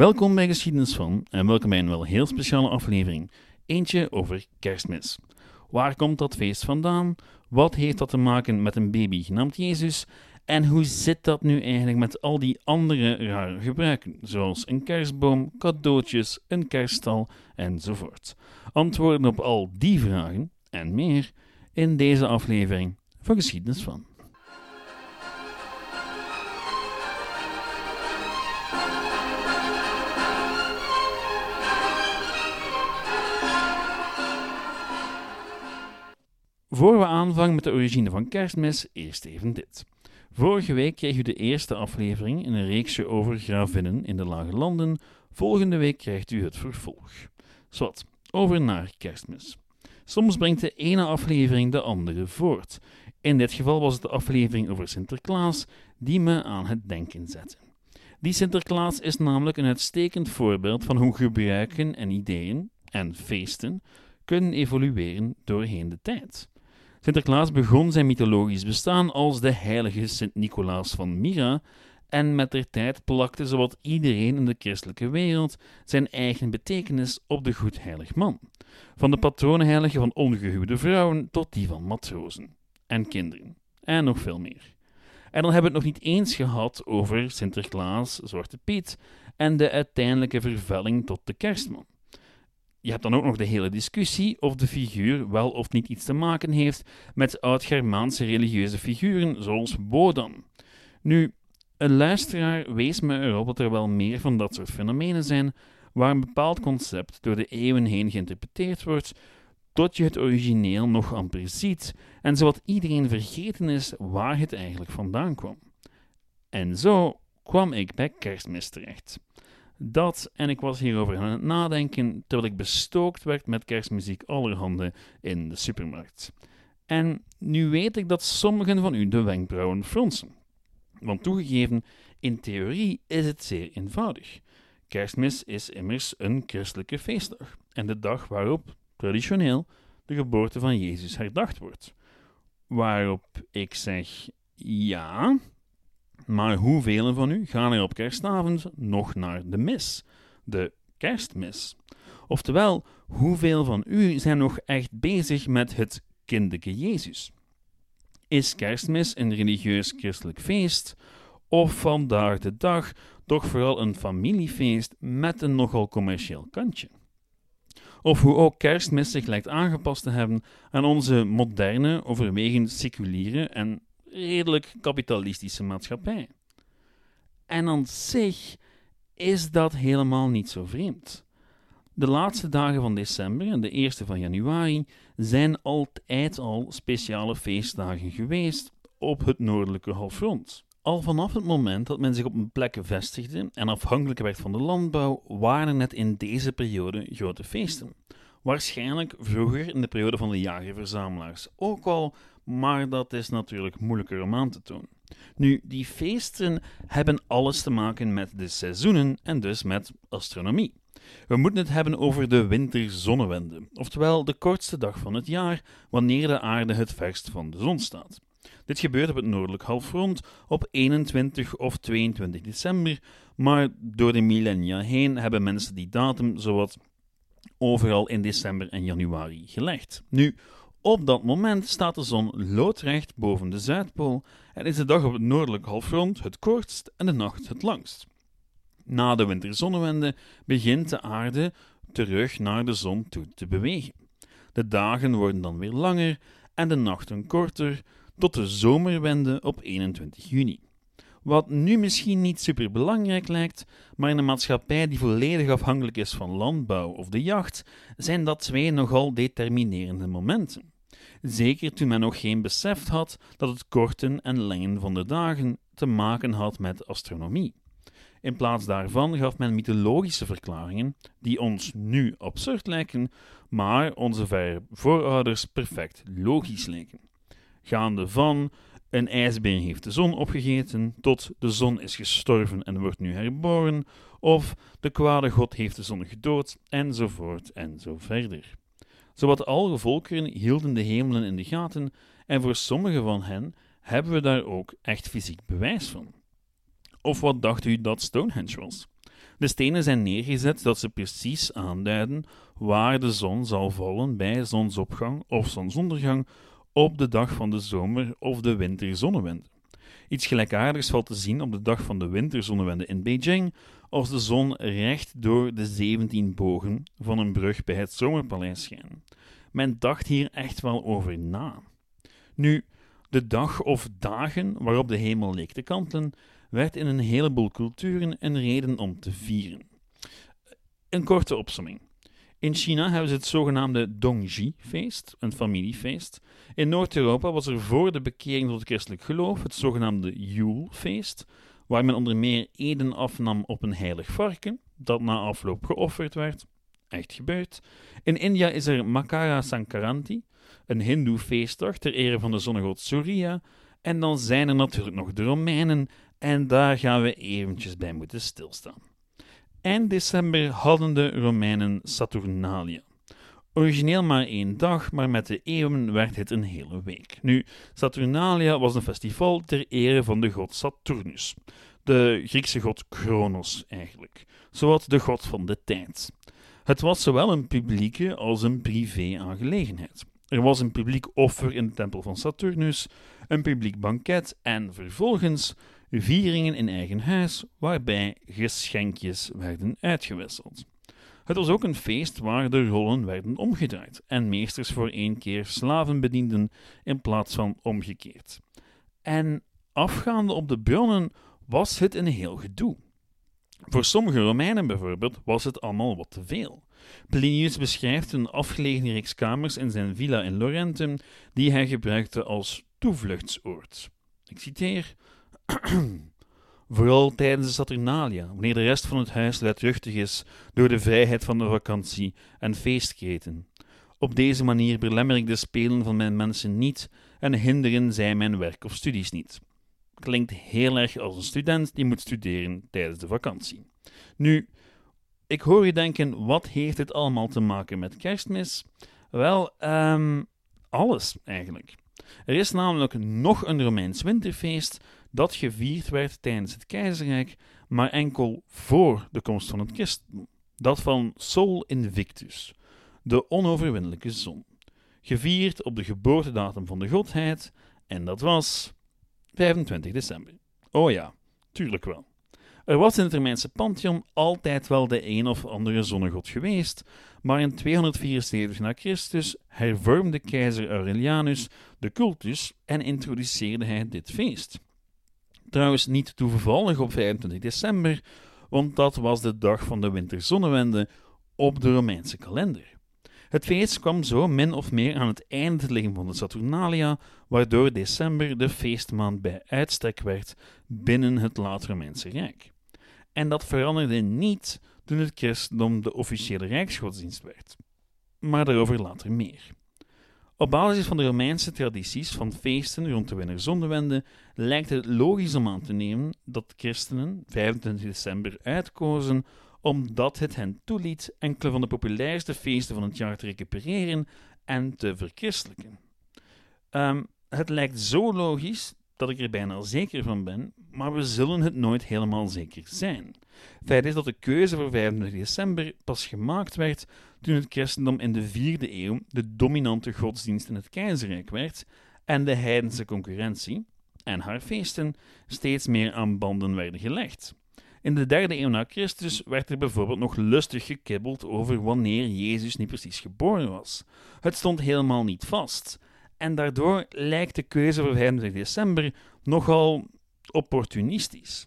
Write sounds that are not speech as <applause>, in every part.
Welkom bij Geschiedenis van en welkom bij een wel heel speciale aflevering. Eentje over kerstmis. Waar komt dat feest vandaan? Wat heeft dat te maken met een baby genaamd Jezus? En hoe zit dat nu eigenlijk met al die andere rare gebruiken, zoals een kerstboom, cadeautjes, een kerststal enzovoort? Antwoorden op al die vragen en meer in deze aflevering van Geschiedenis van. Voor we aanvangen met de origine van kerstmis, eerst even dit. Vorige week kreeg u de eerste aflevering in een reeksje over gravinnen in de Lage Landen. Volgende week krijgt u het vervolg. Zwat, over naar kerstmis. Soms brengt de ene aflevering de andere voort. In dit geval was het de aflevering over Sinterklaas die me aan het denken zette. Die Sinterklaas is namelijk een uitstekend voorbeeld van hoe gebruiken en ideeën en feesten kunnen evolueren doorheen de tijd. Sinterklaas begon zijn mythologisch bestaan als de heilige Sint-Nicolaas van Myra en met der tijd plakte zowat iedereen in de christelijke wereld zijn eigen betekenis op de goedheilig man. Van de patronenheilige van ongehuwde vrouwen tot die van matrozen en kinderen en nog veel meer. En dan hebben we het nog niet eens gehad over Sinterklaas, Zwarte Piet en de uiteindelijke vervelling tot de kerstman. Je hebt dan ook nog de hele discussie of de figuur wel of niet iets te maken heeft met oud-Germaanse religieuze figuren zoals Bodan. Nu, een luisteraar wees me erop dat er wel meer van dat soort fenomenen zijn waar een bepaald concept door de eeuwen heen geïnterpreteerd wordt, tot je het origineel nog amper ziet en zowat iedereen vergeten is waar het eigenlijk vandaan kwam. En zo kwam ik bij kerstmis terecht. Dat en ik was hierover aan het nadenken terwijl ik bestookt werd met kerstmuziek allerhande in de supermarkt. En nu weet ik dat sommigen van u de wenkbrauwen fronsen. Want toegegeven, in theorie is het zeer eenvoudig. Kerstmis is immers een christelijke feestdag en de dag waarop, traditioneel, de geboorte van Jezus herdacht wordt. Waarop ik zeg ja, maar hoeveel van u gaan er op kerstavond nog naar de mis, de kerstmis? Oftewel, hoeveel van u zijn nog echt bezig met het kinderke Jezus? Is kerstmis een religieus christelijk feest, of vandaag de dag toch vooral een familiefeest met een nogal commercieel kantje? Of hoe ook kerstmis zich lijkt aangepast te hebben aan onze moderne, overwegend seculiere en redelijk kapitalistische maatschappij. En aan zich is dat helemaal niet zo vreemd. De laatste dagen van december en de eerste van januari zijn altijd al speciale feestdagen geweest op het noordelijke halfrond. Al vanaf het moment dat men zich op een plek vestigde en afhankelijk werd van de landbouw, waren het in deze periode grote feesten. Waarschijnlijk vroeger in de periode van de jagerverzamelaars ook al, maar dat is natuurlijk moeilijker om aan te tonen. Nu, die feesten hebben alles te maken met de seizoenen en dus met astronomie. We moeten het hebben over de winterzonnewende, oftewel de kortste dag van het jaar wanneer de aarde het verst van de zon staat. Dit gebeurt op het noordelijk halfrond op 21 of 22 december, maar door de millennia heen hebben mensen die datum zowat overal in december en januari gelegd. Nu, op dat moment staat de zon loodrecht boven de Zuidpool en is de dag op het noordelijk halfrond het kortst en de nacht het langst. Na de winterzonnewende begint de aarde terug naar de zon toe te bewegen. De dagen worden dan weer langer en de nachten korter, tot de zomerwende op 21 juni. Wat nu misschien niet super belangrijk lijkt, maar in een maatschappij die volledig afhankelijk is van landbouw of de jacht, zijn dat twee nogal determinerende momenten. Zeker toen men nog geen besef had dat het korten en lengen van de dagen te maken had met astronomie. In plaats daarvan gaf men mythologische verklaringen, die ons nu absurd lijken, maar onze verre voorouders perfect logisch lijken. Gaande van een ijsbeer heeft de zon opgegeten, tot de zon is gestorven en wordt nu herboren, of de kwade god heeft de zon gedood, enzovoort en zo verder. Zowat alle volkeren hielden de hemelen in de gaten, en voor sommige van hen hebben we daar ook echt fysiek bewijs van. Of wat dacht u dat Stonehenge was? De stenen zijn neergezet dat ze precies aanduiden waar de zon zal vallen bij zonsopgang of zonsondergang op de dag van de zomer- of de winterzonnewende. Iets gelijkaardigs valt te zien op de dag van de winterzonnewende in Beijing, als de zon recht door de 17 bogen van een brug bij het Zomerpaleis schijnt. Men dacht hier echt wel over na. Nu, de dag of dagen waarop de hemel leek te kantelen, werd in een heleboel culturen een reden om te vieren. Een korte opsomming. In China hebben ze het zogenaamde Dongji-feest, een familiefeest. In Noord-Europa was er voor de bekering tot het christelijk geloof het zogenaamde Yule-feest, waar men onder meer eden afnam op een heilig varken, dat na afloop geofferd werd. Echt gebeurd. In India is er Makara Sankranti, een hindoe feestdag ter ere van de zonnegod Surya. En dan zijn er natuurlijk nog de Romeinen, en daar gaan we eventjes bij moeten stilstaan. Eind december hadden de Romeinen Saturnalia. Origineel maar één dag, maar met de eeuwen werd het een hele week. Nu, Saturnalia was een festival ter ere van de god Saturnus, de Griekse god Kronos eigenlijk, zowat de god van de tijd. Het was zowel een publieke als een privé-aangelegenheid. Er was een publiek offer in de tempel van Saturnus, een publiek banket en vervolgens vieringen in eigen huis, waarbij geschenkjes werden uitgewisseld. Het was ook een feest waar de rollen werden omgedraaid en meesters voor één keer slaven bedienden in plaats van omgekeerd. En afgaande op de bronnen was het een heel gedoe. Voor sommige Romeinen bijvoorbeeld was het allemaal wat te veel. Plinius beschrijft een afgelegen reeks kamers in zijn villa in Laurentum die hij gebruikte als toevluchtsoord. Ik citeer: <clears throat> Vooral tijdens de Saturnalia, wanneer de rest van het huis luidruchtig is door de vrijheid van de vakantie en feestkreten. Op deze manier belemmer ik de spelen van mijn mensen niet en hinderen zij mijn werk of studies niet. Klinkt heel erg als een student die moet studeren tijdens de vakantie. Nu, ik hoor je denken, wat heeft dit allemaal te maken met kerstmis? Wel, um, alles eigenlijk. Er is namelijk nog een Romeins winterfeest dat gevierd werd tijdens het keizerrijk, maar enkel voor de komst van het christendom. Dat van Sol Invictus, de onoverwinnelijke zon. Gevierd op de geboortedatum van de godheid, en dat was 25 december. Oh ja, tuurlijk wel. Er was in het Romeinse Pantheon altijd wel de een of andere zonnegod geweest, maar in 274 na Christus hervormde keizer Aurelianus de cultus en introduceerde hij dit feest. Trouwens niet toevallig op 25 december, want dat was de dag van de winterzonnewende op de Romeinse kalender. Het feest kwam zo min of meer aan het einde te liggen van de Saturnalia, waardoor december de feestmaand bij uitstek werd binnen het laat-Romeinse Rijk. En dat veranderde niet toen het christendom de officiële rijksgodsdienst werd. Maar daarover later meer. Op basis van de Romeinse tradities van feesten rond de winterzonnewende lijkt het logisch om aan te nemen dat christenen 25 december uitkozen omdat het hen toeliet enkele van de populairste feesten van het jaar te recupereren en te verchristelijken. Um, het lijkt zo logisch dat ik er bijna zeker van ben, maar we zullen het nooit helemaal zeker zijn. Feit is dat de keuze voor 25 december pas gemaakt werd toen het christendom in de vierde eeuw de dominante godsdienst in het keizerrijk werd en de heidense concurrentie en haar feesten steeds meer aan banden werden gelegd. In de derde eeuw na Christus werd er bijvoorbeeld nog lustig gekibbeld over wanneer Jezus niet precies geboren was. Het stond helemaal niet vast. En daardoor lijkt de keuze voor 25 december nogal opportunistisch.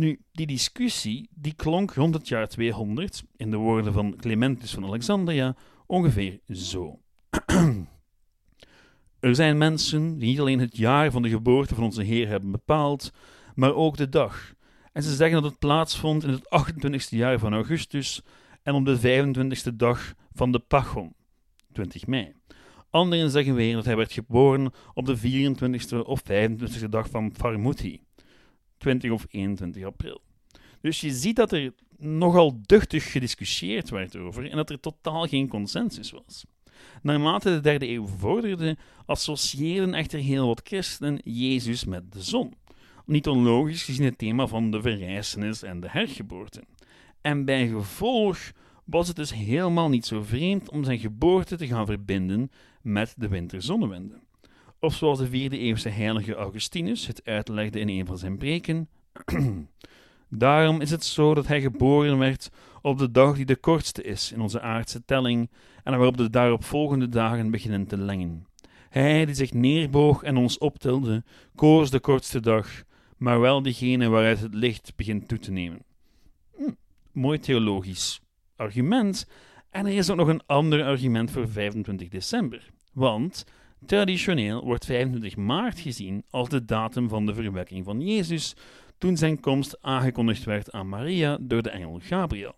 Nu, die discussie die klonk rond het jaar 200, in de woorden van Clementus van Alexandria, ongeveer zo. <clears throat> er zijn mensen die niet alleen het jaar van de geboorte van onze Heer hebben bepaald, maar ook de dag. En ze zeggen dat het plaatsvond in het 28e jaar van Augustus en op de 25e dag van de Pachon, 20 mei. Anderen zeggen weer dat hij werd geboren op de 24e of 25e dag van Farmuti, 20 of 21 april. Dus je ziet dat er nogal duchtig gediscussieerd werd over en dat er totaal geen consensus was. Naarmate de derde eeuw vorderde, associeerden echter heel wat christenen Jezus met de zon. Niet onlogisch gezien het thema van de verrijzenis en de hergeboorte. En bij gevolg was het dus helemaal niet zo vreemd om zijn geboorte te gaan verbinden met de winterzonnewende. Of zoals de vierde eeuwse heilige Augustinus het uitlegde in een van zijn preken. <clears throat> Daarom is het zo dat hij geboren werd op de dag die de kortste is in onze aardse telling en waarop de daaropvolgende dagen beginnen te lengen. Hij die zich neerboog en ons optilde, koos de kortste dag, maar wel diegene waaruit het licht begint toe te nemen. Hm, mooi theologisch argument. En er is ook nog een ander argument voor 25 december. Want traditioneel wordt 25 maart gezien als de datum van de verwekking van Jezus, toen zijn komst aangekondigd werd aan Maria door de engel Gabriel.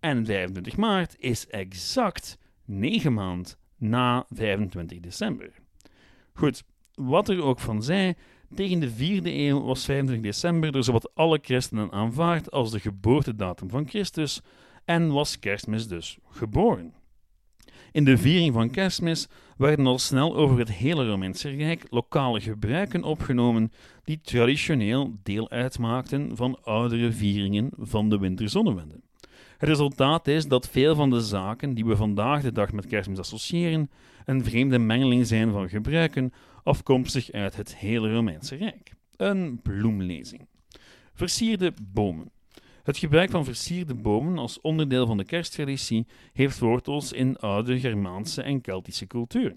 En 25 maart is exact 9 maand na 25 december. Goed, wat er ook van zij, tegen de 4e eeuw was 25 december door zowat alle christenen aanvaard als de geboortedatum van Christus en was kerstmis dus geboren. In de viering van kerstmis werden al snel over het hele Romeinse Rijk lokale gebruiken opgenomen die traditioneel deel uitmaakten van oudere vieringen van de winterzonnewende. Het resultaat is dat veel van de zaken die we vandaag de dag met kerstmis associëren, een vreemde mengeling zijn van gebruiken afkomstig uit het hele Romeinse Rijk. Een bloemlezing. Versierde bomen. Het gebruik van versierde bomen als onderdeel van de kersttraditie heeft wortels in oude Germaanse en Keltische cultuur.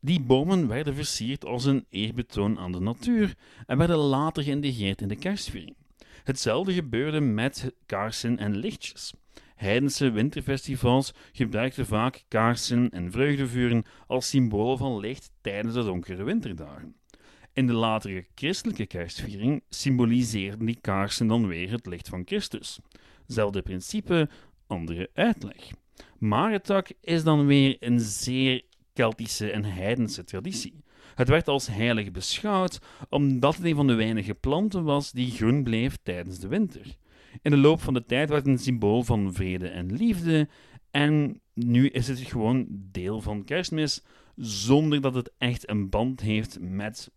Die bomen werden versierd als een eerbetoon aan de natuur en werden later geïntegreerd in de kerstviering. Hetzelfde gebeurde met kaarsen en lichtjes. Heidense winterfestivals gebruikten vaak kaarsen en vreugdevuren als symbool van licht tijdens de donkere winterdagen. In de latere christelijke kerstviering symboliseerden die kaarsen dan weer het licht van Christus. Zelfde principe, andere uitleg. Maretak is dan weer een zeer Keltische en heidense traditie. Het werd als heilig beschouwd omdat het een van de weinige planten was die groen bleef tijdens de winter. In de loop van de tijd werd het een symbool van vrede en liefde en nu is het gewoon deel van kerstmis zonder dat het echt een band heeft met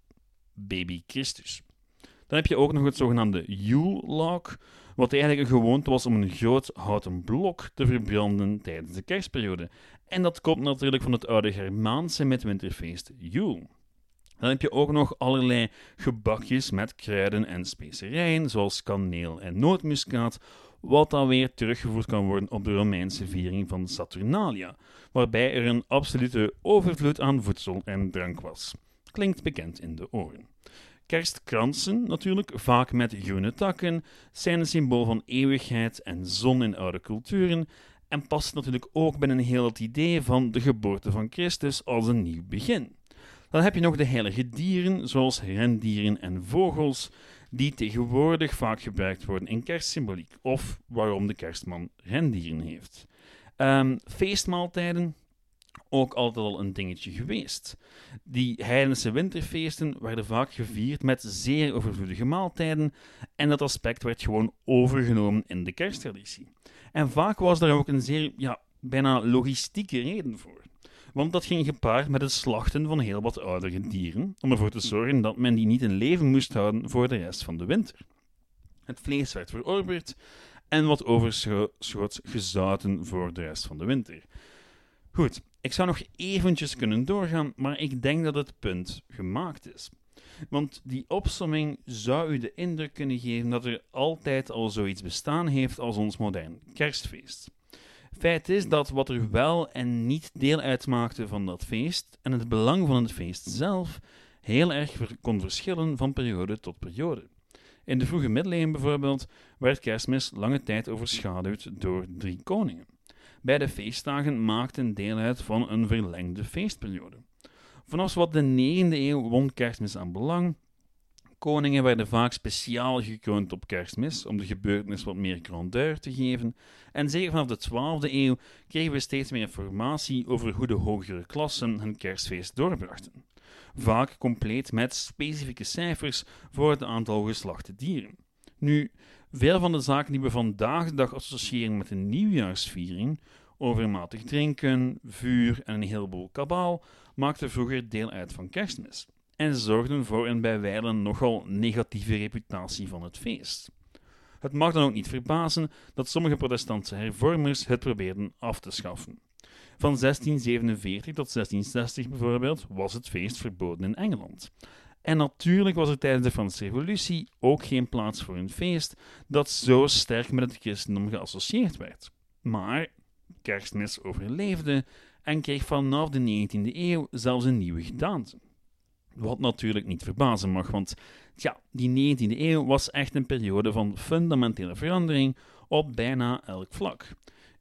baby Christus. Dan heb je ook nog het zogenaamde Yule log, wat eigenlijk een gewoonte was om een groot houten blok te verbranden tijdens de kerstperiode. En dat komt natuurlijk van het oude Germaanse midwinterfeest Yule. Dan heb je ook nog allerlei gebakjes met kruiden en specerijen, zoals kaneel en nootmuskaat, wat dan weer teruggevoerd kan worden op de Romeinse viering van Saturnalia, waarbij er een absolute overvloed aan voedsel en drank was. Klinkt bekend in de oren. Kerstkransen, natuurlijk, vaak met groene takken, zijn een symbool van eeuwigheid en zon in oude culturen en past natuurlijk ook binnen heel het idee van de geboorte van Christus als een nieuw begin. Dan heb je nog de heilige dieren, zoals rendieren en vogels, die tegenwoordig vaak gebruikt worden in kerstsymboliek, of waarom de kerstman rendieren heeft. Um, feestmaaltijden, ook altijd al een dingetje geweest. Die heidense winterfeesten werden vaak gevierd met zeer overvloedige maaltijden en dat aspect werd gewoon overgenomen in de kersttraditie. En vaak was daar ook een zeer, ja, bijna logistieke reden voor. Want dat ging gepaard met het slachten van heel wat oudere dieren, om ervoor te zorgen dat men die niet in leven moest houden voor de rest van de winter. Het vlees werd verorberd en wat overschot gezouten voor de rest van de winter. Goed, ik zou nog eventjes kunnen doorgaan, maar ik denk dat het punt gemaakt is. Want die opsomming zou u de indruk kunnen geven dat er altijd al zoiets bestaan heeft als ons modern kerstfeest. Feit is dat wat er wel en niet deel uitmaakte van dat feest en het belang van het feest zelf heel erg kon verschillen van periode tot periode. In de vroege middeleeuwen bijvoorbeeld werd kerstmis lange tijd overschaduwd door drie koningen. Beide feestdagen maakten deel uit van een verlengde feestperiode. Vanaf wat de 9e eeuw won kerstmis aan belang. Koningen werden vaak speciaal gekroond op kerstmis om de gebeurtenis wat meer grandeur te geven. En zeker vanaf de 12e eeuw kregen we steeds meer informatie over hoe de hogere klassen hun kerstfeest doorbrachten. Vaak compleet met specifieke cijfers voor het aantal geslachte dieren. Nu, veel van de zaken die we vandaag de dag associëren met een nieuwjaarsviering, overmatig drinken, vuur en een heleboel kabaal, maakten vroeger deel uit van kerstmis en zorgden voor een bij wijlen nogal negatieve reputatie van het feest. Het mag dan ook niet verbazen dat sommige protestantse hervormers het probeerden af te schaffen. Van 1647 tot 1660 bijvoorbeeld was het feest verboden in Engeland. En natuurlijk was er tijdens de Franse Revolutie ook geen plaats voor een feest dat zo sterk met het christendom geassocieerd werd. Maar kerstmis overleefde en kreeg vanaf de 19e eeuw zelfs een nieuwe gedaante. Wat natuurlijk niet verbazen mag, want ja, die 19e eeuw was echt een periode van fundamentele verandering op bijna elk vlak.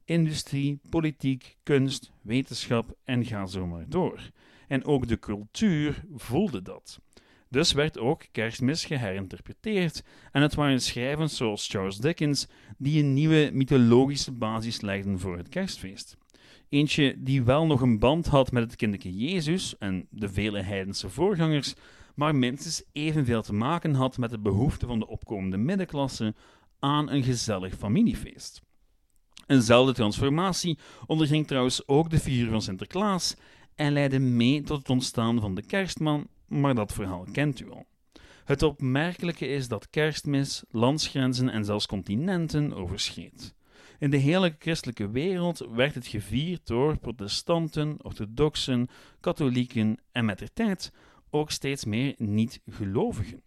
Industrie, politiek, kunst, wetenschap en ga zo maar door. En ook de cultuur voelde dat. Dus werd ook kerstmis geherinterpreteerd en het waren schrijvers zoals Charles Dickens die een nieuwe mythologische basis legden voor het kerstfeest. Eentje die wel nog een band had met het kinderke Jezus en de vele heidense voorgangers, maar minstens evenveel te maken had met de behoefte van de opkomende middenklasse aan een gezellig familiefeest. Eenzelfde transformatie onderging trouwens ook de figuur van Sinterklaas en leidde mee tot het ontstaan van de kerstman, maar dat verhaal kent u al. Het opmerkelijke is dat kerstmis landsgrenzen en zelfs continenten overschreed. In de hele christelijke wereld werd het gevierd door protestanten, orthodoxen, katholieken en met de tijd ook steeds meer niet-gelovigen.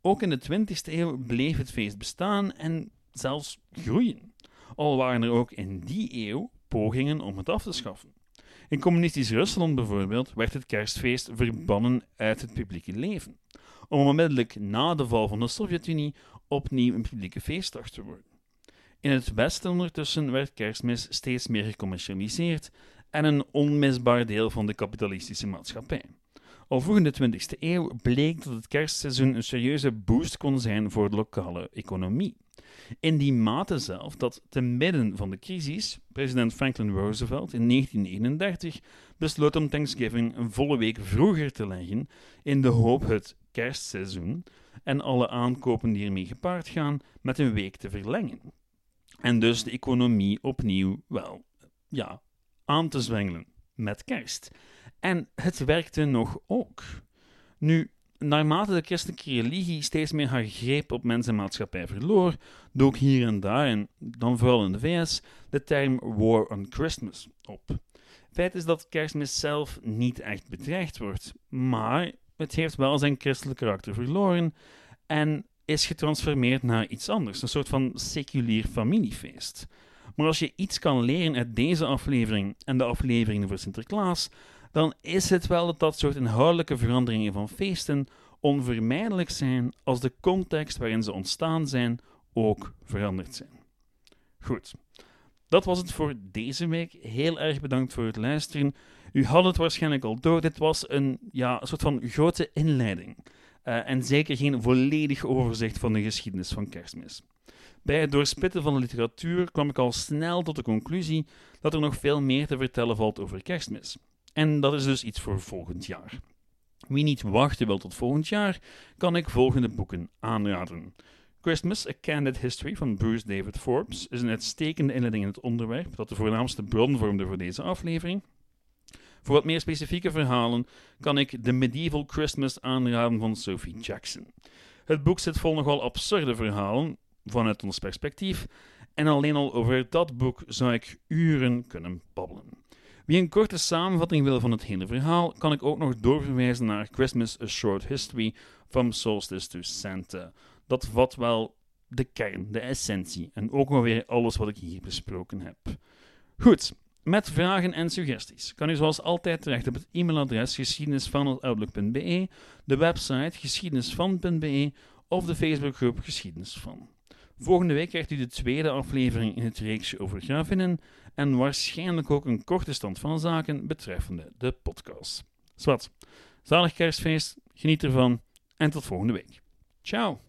Ook in de 20e eeuw bleef het feest bestaan en zelfs groeien, al waren er ook in die eeuw pogingen om het af te schaffen. In communistisch Rusland bijvoorbeeld werd het kerstfeest verbannen uit het publieke leven, om onmiddellijk na de val van de Sovjet-Unie opnieuw een publieke feestdag te worden. In het Westen ondertussen werd kerstmis steeds meer gecommercialiseerd en een onmisbaar deel van de kapitalistische maatschappij. Al vroeg in de 20e eeuw bleek dat het kerstseizoen een serieuze boost kon zijn voor de lokale economie. In die mate zelf dat te midden van de crisis president Franklin Roosevelt in 1931 besloot om Thanksgiving een volle week vroeger te leggen in de hoop het kerstseizoen en alle aankopen die ermee gepaard gaan met een week te verlengen. En dus de economie opnieuw, wel, ja, aan te zwengelen met kerst. En het werkte nog ook. Nu, naarmate de christelijke religie steeds meer haar greep op mens en maatschappij verloor, dook hier en daar, en dan vooral in de VS, de term War on Christmas op. Feit is dat kerstmis zelf niet echt bedreigd wordt, maar het heeft wel zijn christelijk karakter verloren en is getransformeerd naar iets anders, een soort van seculier familiefeest. Maar als je iets kan leren uit deze aflevering en de afleveringen voor Sinterklaas, dan is het wel dat dat soort inhoudelijke veranderingen van feesten onvermijdelijk zijn als de context waarin ze ontstaan zijn ook veranderd zijn. Goed, dat was het voor deze week. Heel erg bedankt voor het luisteren. U had het waarschijnlijk al door. Dit was een, ja, soort van grote inleiding. Uh, en zeker geen volledig overzicht van de geschiedenis van kerstmis. Bij het doorspitten van de literatuur kwam ik al snel tot de conclusie dat er nog veel meer te vertellen valt over kerstmis. En dat is dus iets voor volgend jaar. Wie niet wachten wil tot volgend jaar, kan ik volgende boeken aanraden. Christmas, A Candid History van Bruce David Forbes is een uitstekende inleiding in het onderwerp dat de voornaamste bron vormde voor deze aflevering. Voor wat meer specifieke verhalen kan ik The Medieval Christmas aanraden van Sophie Jackson. Het boek zit vol nogal absurde verhalen, vanuit ons perspectief, en alleen al over dat boek zou ik uren kunnen babbelen. Wie een korte samenvatting wil van het hele verhaal, kan ik ook nog doorverwijzen naar Christmas A Short History from Solstice to Santa. Dat vat wel de kern, de essentie en ook alweer alles wat ik hier besproken heb. Goed, met vragen en suggesties kan u zoals altijd terecht op het e-mailadres geschiedenisvan.outlook.be, de website geschiedenisvan.be of de Facebookgroep Geschiedenis van. Volgende week krijgt u de tweede aflevering in het reeksje over grafinnen en waarschijnlijk ook een korte stand van zaken betreffende de podcast. Zwat, zalig kerstfeest, geniet ervan en tot volgende week. Ciao!